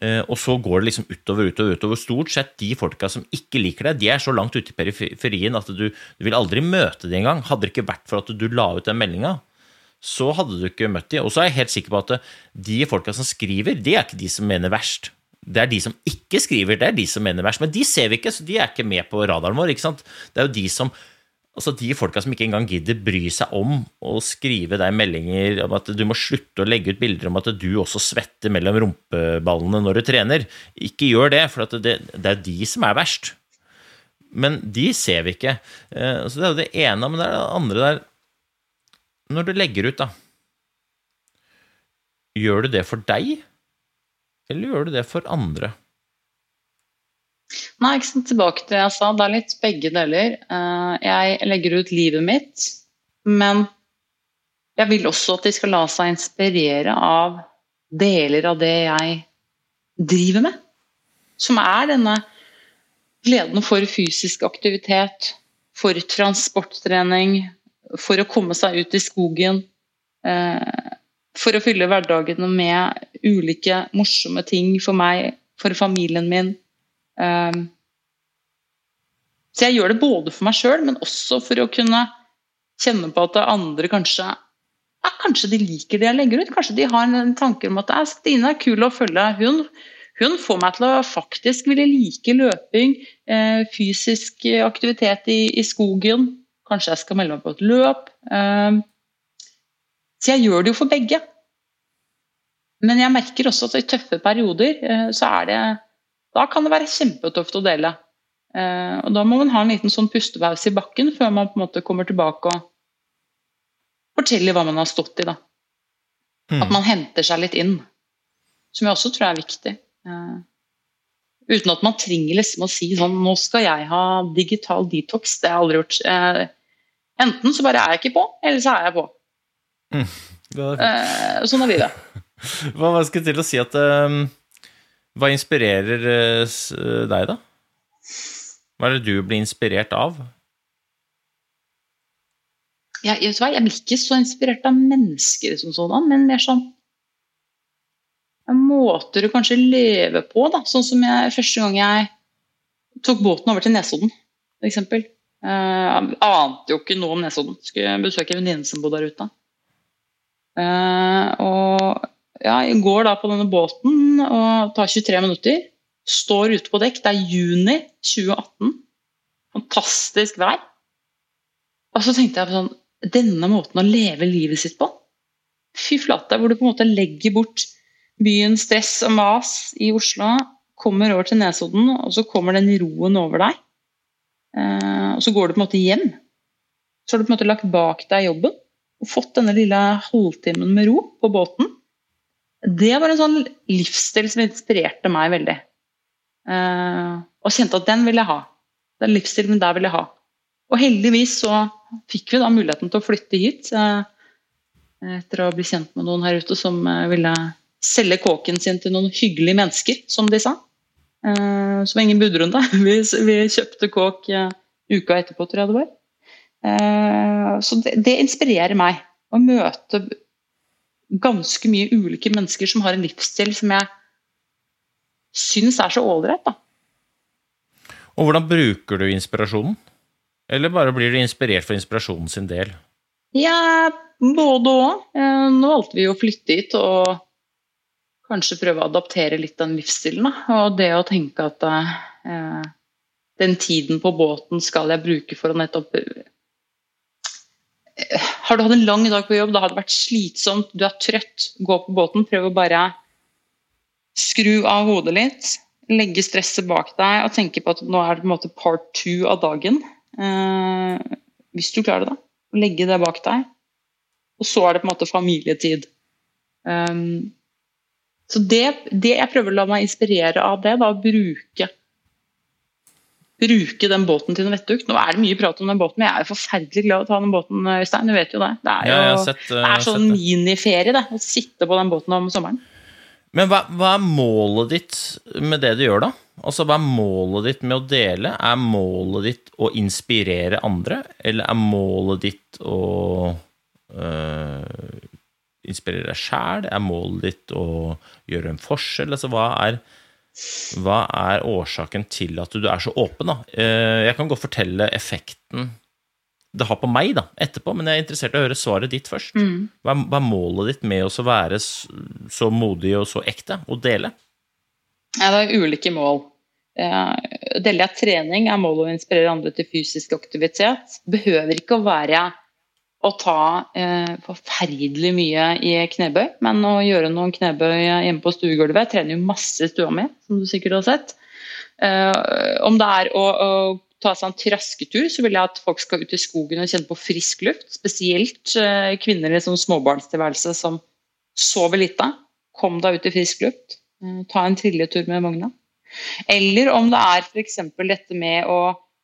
Eh, og så går det liksom utover, utover, utover. Stort sett de folka som ikke liker deg, de er så langt ute i periferien at du, du vil aldri møte dem engang. Hadde det ikke vært for at du la ut den meldinga, så hadde du ikke møtt dem. Og så er jeg helt sikker på at de folka som skriver, de er ikke de som mener verst det er de som ikke skriver, det er de som mener verst. Men de ser vi ikke, så de er ikke med på radaren vår. ikke sant? Det er jo de som altså de folka som ikke engang gidder bry seg om å skrive deg meldinger om at du må slutte å legge ut bilder om at du også svetter mellom rumpeballene når du trener. Ikke gjør det, for det, det er de som er verst. Men de ser vi ikke. Eh, så det er jo det ene, men det er det andre der Når du legger ut, da Gjør du det for deg? eller gjør du det for andre? Nei, ikke sant, tilbake til det jeg sa. Det er litt begge deler. Eh, jeg legger ut livet mitt, men jeg vil også at de skal la seg inspirere av deler av det jeg driver med. Som er denne gleden for fysisk aktivitet, for transporttrening, for å komme seg ut i skogen. Eh, for å fylle hverdagen med ulike morsomme ting for meg, for familien min. Um, så jeg gjør det både for meg sjøl, men også for å kunne kjenne på at andre kanskje ja, Kanskje de liker det jeg legger ut. Kanskje de har en tanke om at Stine er kul å følge. Hun, hun får meg til å faktisk ville like løping, eh, fysisk aktivitet i, i, skogen. Kanskje jeg skal melde meg på et løp. Eh, så jeg gjør det jo for begge. Men jeg merker også at i tøffe perioder eh, så er det Da kan det være kjempetøft å dele. Eh, og da må man ha en liten sånn pustepause i bakken før man på en måte kommer tilbake og forteller hva man har stått i. da. Mm. At man henter seg litt inn. Som jeg også tror er viktig. Uh, uten at man trenger liksom å si sånn Nå skal jeg ha digital detox. Det har jeg aldri gjort. Uh, Enten så bare er jeg ikke på, eller så er jeg på. Hva, Eh, sånn er livet. hva hva skal jeg til å si at eh, Hva inspirerer eh, deg, da? Hva er det du blir inspirert av? Jeg, du hva, jeg blir ikke så inspirert av mennesker som sådan, men mer sånn ja, måter å kanskje leve på. da, Sånn som jeg, første gang jeg tok båten over til Nesodden, f.eks. Uh, ante jo ikke noe om Nesodden. Skulle besøke en venninne som bodde der ute. Uh, og ja, jeg går da på denne båten og tar 23 minutter. Står ute på dekk. Det er juni 2018. Fantastisk vær. Og så tenkte jeg på sånn Denne måten å leve livet sitt på. Fy flate, hvor du på en måte legger bort byens stress og mas i Oslo, kommer over til Nesodden, og så kommer den roen over deg. Eh, og så går du på en måte hjem. Så har du på en måte lagt bak deg jobben og fått denne lille halvtimen med ro på båten. Det var en sånn livsstil som inspirerte meg veldig. Uh, og kjente at den ville jeg ha. Den livsstilen der ville jeg ha. Og heldigvis så fikk vi da muligheten til å flytte hit. Uh, etter å bli kjent med noen her ute som uh, ville selge kåken sin til noen hyggelige mennesker, som de sa. Så var ingen budrunde. Vi, vi kjøpte kåk uka etterpå, tror jeg det var. Så det, det inspirerer meg. Å møte ganske mye ulike mennesker som har en livsstil som jeg syns er så ålreit. da. Og hvordan bruker du inspirasjonen? Eller bare blir du inspirert for inspirasjonen sin del? Ja, både òg. Nå valgte vi å flytte hit og kanskje prøve å adaptere litt den livsstilen. Da. Og det å tenke at eh, den tiden på båten skal jeg bruke for å nettopp eh, Har du hatt en lang dag på jobb, da har det vært slitsomt, du er trøtt, gå på båten, prøv å bare skru av hodet litt, legge stresset bak deg og tenke på at nå er det på en måte part two av dagen. Eh, hvis du klarer det, da legge det bak deg. Og så er det på en måte familietid. Um, så det, det jeg prøver å la meg inspirere av det, da, å bruke Bruke den båten til noe vettugt. Nå er det mye prat om den båten, men jeg er jo forferdelig glad i å ta den båten, Øystein. Du vet jo det. Det er, jo, Ja, sett, eh, det er sånn det. miniferie, det. Å sitte på den båten om sommeren. Men hva, hva er målet ditt med det du gjør, da? Altså, Hva er målet ditt med å dele? Er målet ditt å inspirere andre, eller er målet ditt å øh, inspirere deg sjæl? Er målet ditt å gjøre en forskjell? Altså, hva er, hva er årsaken til at du er så åpen? da? Eh, Jeg kan godt fortelle effekten det har på meg da, etterpå, men jeg er interessert i å høre svaret ditt først. Er- hva er målet ditt med å være så modig og så ekte og dele? Ja, det er ulike mål. Eh, Deler jeg trening, er målet å inspirere andre til fysisk aktivitet. Behøver ikke å være å ta eh, forferdelig mye i knebøy, men å gjøre noen knebøy hjemme på stuegulvet. Jeg trener jo masse i stua mi, som du sikkert har sett. Eh, om det er å, å ta seg en trasketur, så vil jeg at folk skal ut i skogen og kjenne på frisk luft. Spesielt eh, kvinner i sånn småbarnstilværelse som sover lite. Kom deg ut i frisk luft. Eh, ta en trilletur med vogna. Eller om det er f.eks. dette med å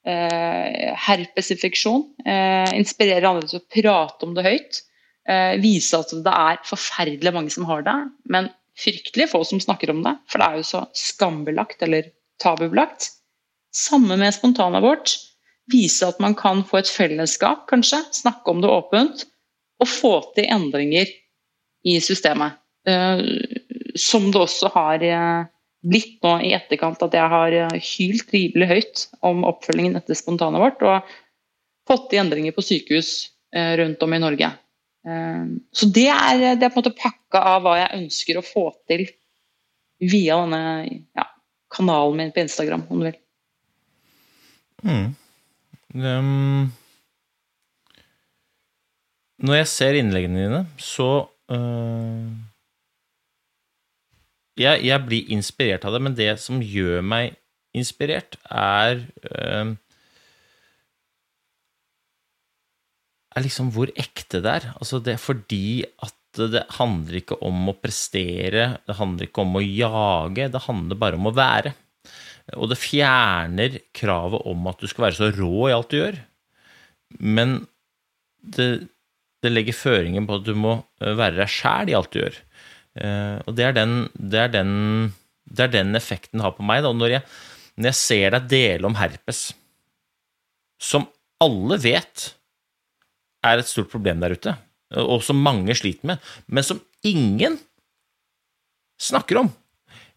herpesinfeksjon. Eh, inspirere andre til å prate om det høyt. Eh, vise at det er forferdelig mange som har det, men fryktelig få som snakker om det. For det er jo så skambelagt eller tabubelagt. Samme med spontanabort. Vise at man kan få et fellesskap, kanskje. Snakke om det åpent. Og få til endringer i systemet. Eh, som det også har eh, blitt nå i etterkant at jeg har eh, hylt rimelig høyt om oppfølgingen etter spontanabort, og fått til endringer på sykehus eh, rundt om i Norge. Eh, Så det er, det er på en måte pakka av hva jeg ønsker å få til via denne ja, kanalen min på Instagram, om du vil. Um, når jeg ser innleggene dine, så øh, jeg, jeg blir inspirert av det, men det som gjør meg inspirert, er øh, Er liksom hvor ekte det er. Altså det er fordi at det handler ikke om å prestere, det handler ikke om å jage, det handler bare om å være. Og det fjerner kravet om at du skal være så rå i alt du gjør. Men det, det legger føringen på at du må eh, være deg sjæl i alt du gjør. Eh, og det er den, det er den, det er den effekten har på meg. Da. Når, jeg, når jeg ser deg dele om herpes, som alle vet er et stort problem der ute, og som mange sliter med, men som ingen snakker om.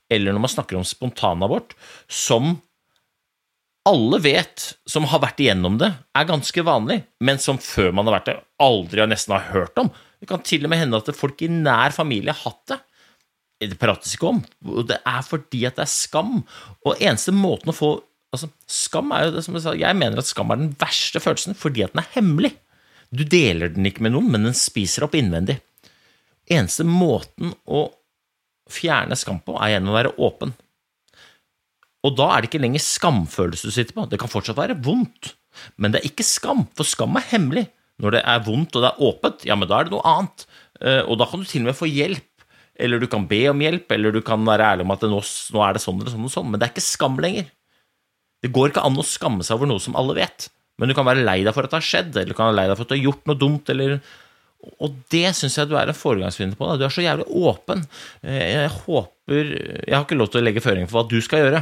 Eller når man snakker om spontanabort, som alle vet, som har vært igjennom det, er ganske vanlig, men som før man har vært det, aldri har nesten har hørt om. Det kan til og med hende at folk i nær familie har hatt det. Det prates ikke om. og Det er fordi at det er skam. Og eneste måten å få altså, Skam er jo det som jeg sa, jeg mener at skam er den verste følelsen fordi at den er hemmelig. Du deler den ikke med noen, men den spiser opp innvendig. Eneste måten å fjerne skam på, er gjennom å være åpen. Og da er det ikke lenger skamfølelse du sitter på. Det kan fortsatt være vondt, men det er ikke skam, for skam er hemmelig. Når det er vondt og det er åpent, ja, men da er det noe annet. Eh, og da kan du til og med få hjelp, eller du kan be om hjelp, eller du kan være ærlig om at nå, nå er det sånn eller sånn og sånn, men det er ikke skam lenger. Det går ikke an å skamme seg over noe som alle vet, men du kan være lei deg for at det har skjedd, eller du kan være lei deg for at du har gjort noe dumt, eller og det syns jeg du er en foregangskvinne på. Da. Du er så jævlig åpen. Eh, jeg håper Jeg har ikke lov til å legge føringer for hva du skal gjøre,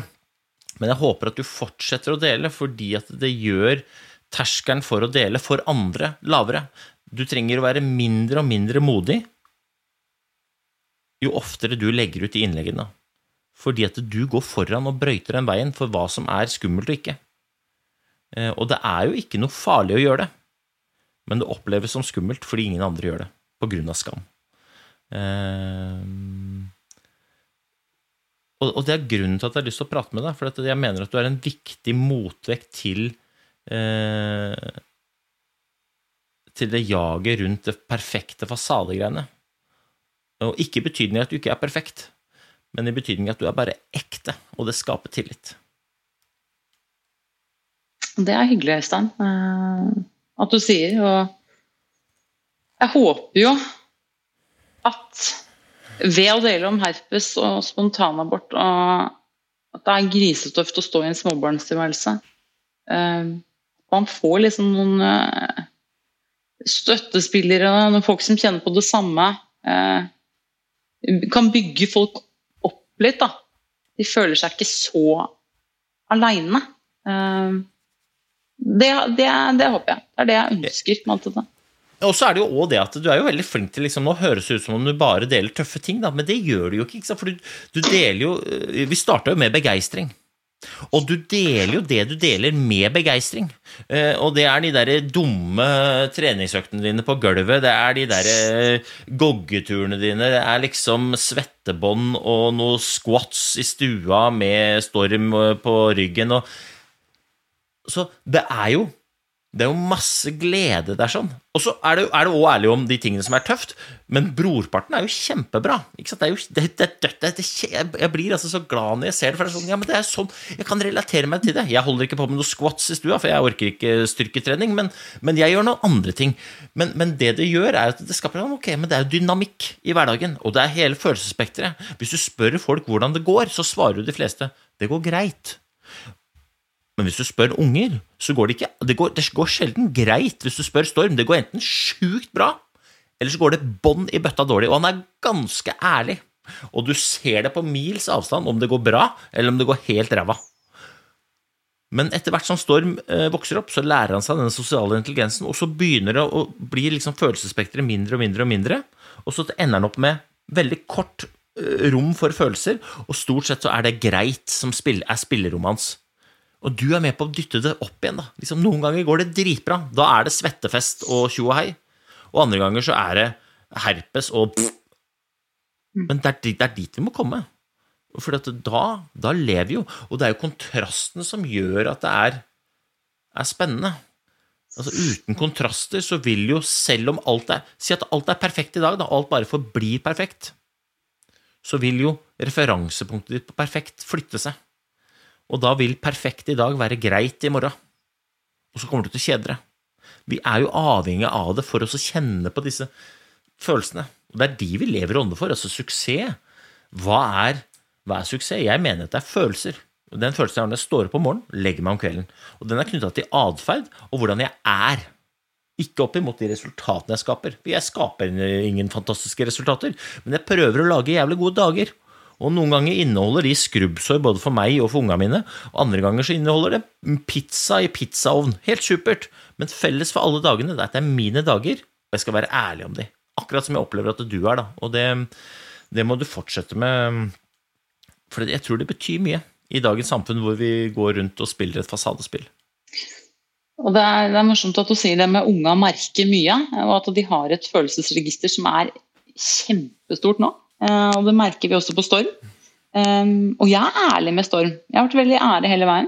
men jeg håper at du fortsetter å dele, fordi at det gjør terskelen for å dele for andre lavere. Du trenger å være mindre og mindre modig jo oftere du legger ut de innleggene. Fordi at du går foran og brøyter den veien for hva som er skummelt og ikke. Eh, og det er jo ikke noe farlig å gjøre det, men det oppleves som skummelt fordi ingen andre gjør det, på grunn av skam. Eh, og det er grunnen til at jeg har lyst til å prate med deg, for jeg mener at du er en viktig motvekt til eh, til det jaget rundt det perfekte fasadegreiene. Og ikke i betydning at du ikke er perfekt, men i betydning at du er bare ekte, og det skaper tillit. Det er hyggelig, Øystein, eh, at du sier. Og jeg håper jo at ved å dele om herpes og spontanabort og at det er grisetøft å stå i en småbarnstilværelse eh, Man får liksom noen eh, støttespillere, noen folk som kjenner på det samme. Kan bygge folk opp litt, da. De føler seg ikke så aleine. Det, det, det, håper jeg. Det er det jeg ønsker. med alt Og så er det jo også det at du er jo veldig flink til liksom, Nå høres ut som om du bare deler tøffe ting, da, men det gjør du jo ikke. ikke For du, du, deler jo eh, Vi starta jo med begeistring. Og du deler jo det du deler, med begeistring. Eh, og det er de der dumme treningsøktene dine på gulvet, det er de der eh, goggeturene dine, det er liksom svettebånd og noe squats i stua med storm på ryggen. og så det er jo det er jo masse glede der sånn. Og så er det òg ærlig om de tingene som er tøft, men brorparten er jo kjempebra. Ikke sant? Det er jo, det, det, det, jeg blir altså så glad når jeg ser det, for det er sånn, ja, men det er sånn, jeg kan relatere meg til det. Jeg holder ikke på med noe squats i stua, for jeg orker ikke styrketrening, men, men jeg gjør noen andre ting. Men, men, det det gjør, er at det skaper ok, men det er jo dynamikk i hverdagen, og det er hele følelsesspekteret. Hvis du spør folk hvordan det går, så svarer jo de fleste det går greit. Men hvis du spør unger, så går det ikke det går, det går, sjelden greit hvis du spør Storm. Det går enten sjukt bra, eller så går det bånn i bøtta dårlig. Og han er ganske ærlig. Og du ser det på mils avstand om det går bra, eller om det går helt ræva. Men etter hvert som Storm eh, vokser opp, så lærer han seg den sosiale intelligensen, og så begynner det å bli liksom følelsesspekteret mindre og mindre og mindre, og så ender han opp med veldig kort eh, rom for følelser, og stort sett så er det greit som er spillerommet hans. Og du er med på å dytte det opp igjen. da. Liksom, noen ganger går det dritbra. Da er det svettefest og tjo og hei. Og andre ganger så er det herpes og pff. Men det er, det er, dit vi må komme. For da, da lever vi jo. Og det er jo kontrasten som gjør at det er, er spennende. Altså Uten kontraster så vil jo, selv om alt er Si at alt er perfekt i dag, da alt bare forblir perfekt. Så vil jo referansepunktet ditt på perfekt flytte seg. Og da vil perfekt i dag være greit i morgen. Og så kommer du til å kjede deg. Vi er jo avhengig av det for oss å kjenne på disse følelsene. Og det er de vi lever ånde for. Altså suksess. Hva er, hva er suksess? Jeg mener at det er følelser. Den følelsen jeg har når jeg står opp om morgenen, legger meg om kvelden. Og den er knytta til atferd og hvordan jeg er. Ikke opp imot de resultatene jeg skaper. For jeg skaper ingen fantastiske resultater, men jeg prøver å lage jævlig gode dager. Og noen ganger inneholder de skrubbsår både for meg og for ungene mine. Og andre ganger så inneholder det pizza i pizzaovn. Helt supert. Men felles for alle dagene det er at det er mine dager, og jeg skal være ærlig om de. Akkurat som jeg opplever at du er, da. Og det, det må du fortsette med. For jeg tror det betyr mye i dagens samfunn hvor vi går rundt og spiller et fasadespill. Og det er, det er, morsomt at du sier det med unga merker mye, og at de har et følelsesregister som er kjempestort nå. Eh, og det merker vi også på Storm. Og jeg er ærlig med Storm. Jeg har vært veldig ærlig hele veien.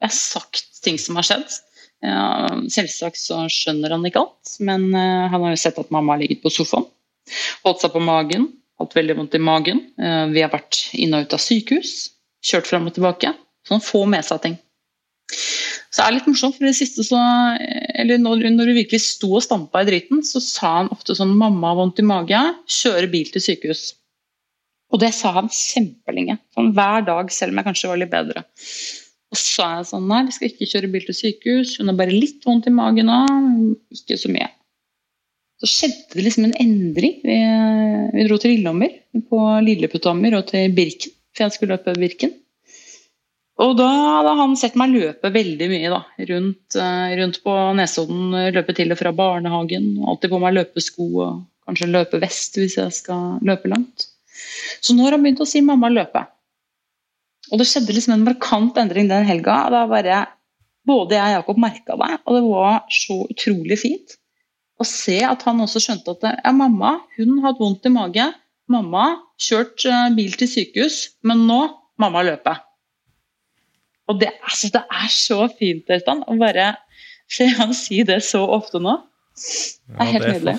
Jeg har sagt ting som har skjedd. Uh, selvsagt så skjønner han ikke alt, men uh, han har jo sett at mamma har ligget på sofaen. Holdt seg på magen, hatt veldig vondt i magen. Vi har vært inn og ut av sykehus, kjørt fram og tilbake. Så han får med seg ting. Så det er litt morsomt, for det siste så Eller når, når du virkelig sto og stampa i driten, så sa han ofte sånn 'Mamma har vondt i magen. Kjøre bil til sykehus'. Og det sa han kjempelenge. Sånn hver dag, selv om jeg kanskje var litt bedre. Og så sa jeg sånn Nei, vi skal ikke kjøre bil til sykehus. Hun har bare litt vondt i magen nå. Ikke så mye. Så skjedde det liksom en endring. Vi, vi dro til Lillehammer, på Lilleputthammer og til Birken. For jeg skulle løpe Birken. Og da hadde han sett meg løpe veldig mye da, rundt, eh, rundt på Nesodden. Løpe til og fra barnehagen. Alltid på meg løpesko og kanskje løpevest hvis jeg skal løpe langt. Så nå har han begynt å si 'mamma løpe'. Og det skjedde liksom en markant endring den helga. Da bare Både jeg og Jakob merka det, og det var så utrolig fint å se at han også skjønte at ja, mamma hun hadde vondt i mage. Mamma kjørt eh, bil til sykehus, men nå mamma løpe. Og det, altså, det er så fint, Øystein, å bare se han si det så ofte nå. Det er helt ja, det er nydelig.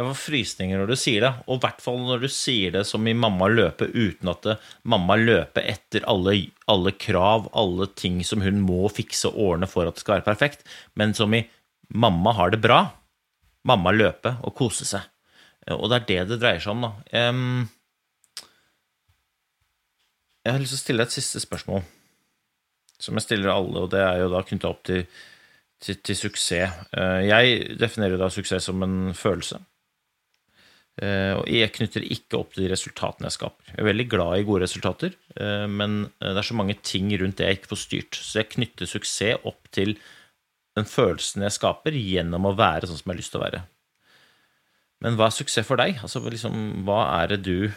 Jeg får frysninger når du sier det, og i hvert fall når du sier det som i mamma løpe uten at det, mamma løper etter alle, alle, krav, alle ting som hun må fikse og ordne for at det skal være perfekt, men som i mamma har det bra. Mamma løpe og kose seg. Og det er det det dreier seg om, da. Jeg har lyst til å stille deg et siste spørsmål, som jeg stiller alle, og det er jo da knytta opp til, til, til, suksess. Eh, jeg definerer da suksess som en følelse. Eh, og jeg knytter ikke opp til de resultatene jeg skaper. Jeg er veldig glad i gode resultater, eh, men eh, det er så mange ting rundt det jeg ikke får styrt. Så jeg knytter suksess opp til den følelsen jeg skaper, gjennom å være sånn som jeg har lyst til å være. Men hva er suksess for deg? Altså, liksom, hva er det du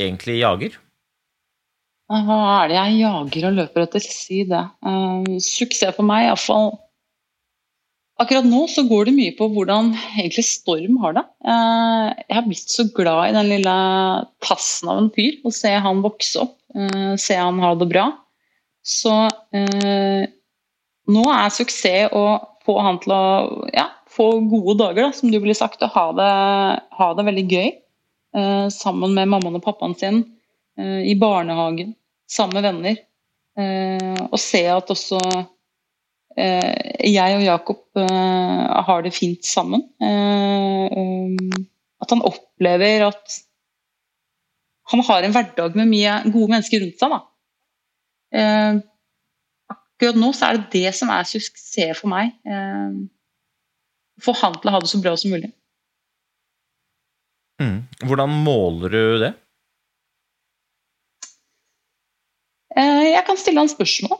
egentlig jager? Hva er det jeg jager og løper etter? Si det. Uh, suksess for meg, iallfall Akkurat nå så går det mye på hvordan egentlig Storm har det. Eh, jeg har blitt så glad i den lille tassen av en fyr. Å se han vokse opp, eh, se han ha det bra. Så eh, nå er suksess å få han til å ja, få gode dager, da, som du ville sagt. Og ha det, ha det veldig gøy sammen med mammaen og pappaen sin i barnehagen, sammen med venner. Og se at også jeg og Jakob eh, har det fint sammen. Eh, at han opplever at han har en hverdag med mye gode mennesker rundt seg. Da. Akkurat nå så er det det som er suksess for meg. Få han til å ha det så bra som mulig. Mm. Hvordan måler du det? Jeg kan stille han spørsmål.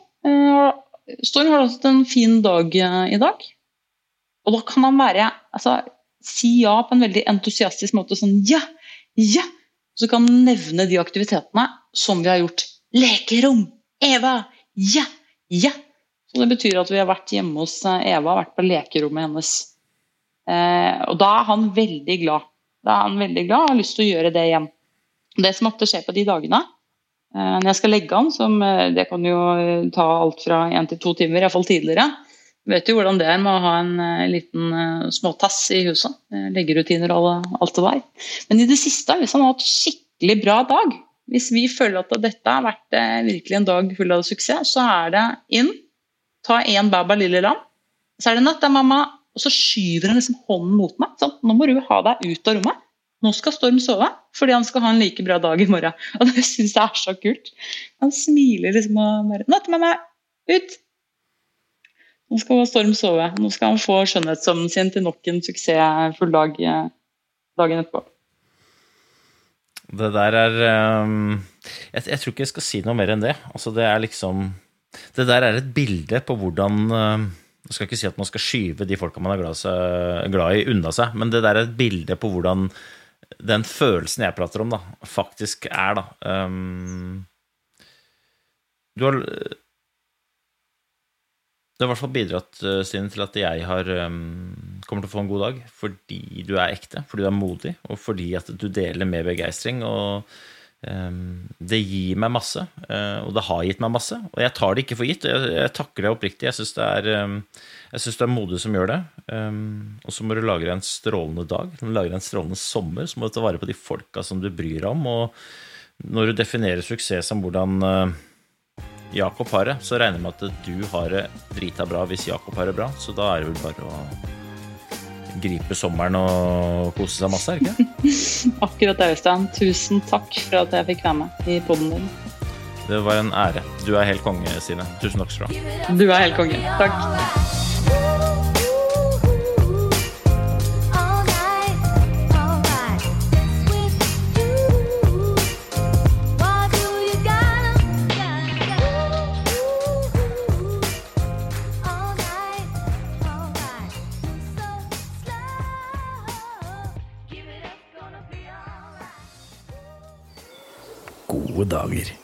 Storm har hatt en fin dag eh, i dag. Og da kan han være altså, si ja på en veldig entusiastisk måte. Sånn ja, ja. Så kan han nevne de aktivitetene som vi har gjort. Lekerom! Eva! Ja! Ja! Så det betyr at vi har vært hjemme hos eh, Eva, vært på lekerommet hennes. Eh, og da er han veldig glad. Da er han veldig glad og har lyst til å gjøre det igjen. Det som ofte skjer på de dagene, når jeg skal legge an, som eh, det kan jo eh, ta alt fra én til to timer, iallfall tidligere. Vet jo hvordan det er med å ha en liten småtass i huset. Leggerutiner og alt det der. Men i det siste, hvis han har hatt skikkelig bra dag, hvis vi føler at dette har vært virkelig en dag full av suksess, så er det inn, ta én baba lille lam, så er det natt, det er mamma, og så skyver han liksom hånden mot meg. Sånn, nå må du ha deg ut av rommet. Nå skal Storm sove, fordi han skal ha en like bra dag i morgen. Og det syns jeg er så kult. Han smiler liksom og bare 'Natt med meg! Ut!' Nå skal Storm sove. Nå skal han få skjønnhetssøvnen sin til nok en suksessfull dag eh, dagen etterpå. Det der er um, jeg, jeg tror ikke jeg skal si noe mer enn det. Altså, det er liksom Det der er et bilde på hvordan um, Jeg skal ikke si at man skal skyve de folka man er glad i, unna seg, men det der er et bilde på hvordan den følelsen jeg prater om, da, faktisk er, da. um, du har det har i hvert fall bidratt eh, Stine, til at jeg har, um, kommer til å få en god dag fordi du er ekte, fordi du er modig, og fordi at du deler med begeistring. Og det gir meg masse, uh, og det har gitt meg masse. Og jeg tar det ikke for gitt. Jeg, jeg takker det oppriktig. Jeg syns det, det, er modig som gjør det. og så må du lage en strålende dag, du må lage en strålende sommer. Så må du ta vare på de folka som du bryr deg om. Og når du definerer suksess som hvordan uh, Jakob har det, så regner jeg med at du har det drita bra hvis Jakob har det bra. Så da er det vel bare å gripe sommeren og kose seg masse, er det ikke? Akkurat det, Øystein. Tusen takk for at jeg fikk være med i poden din. Det var en ære. Du er helt konge, Sine. Tusen takk skal du ha. Du er helt konge. Takk. Dager.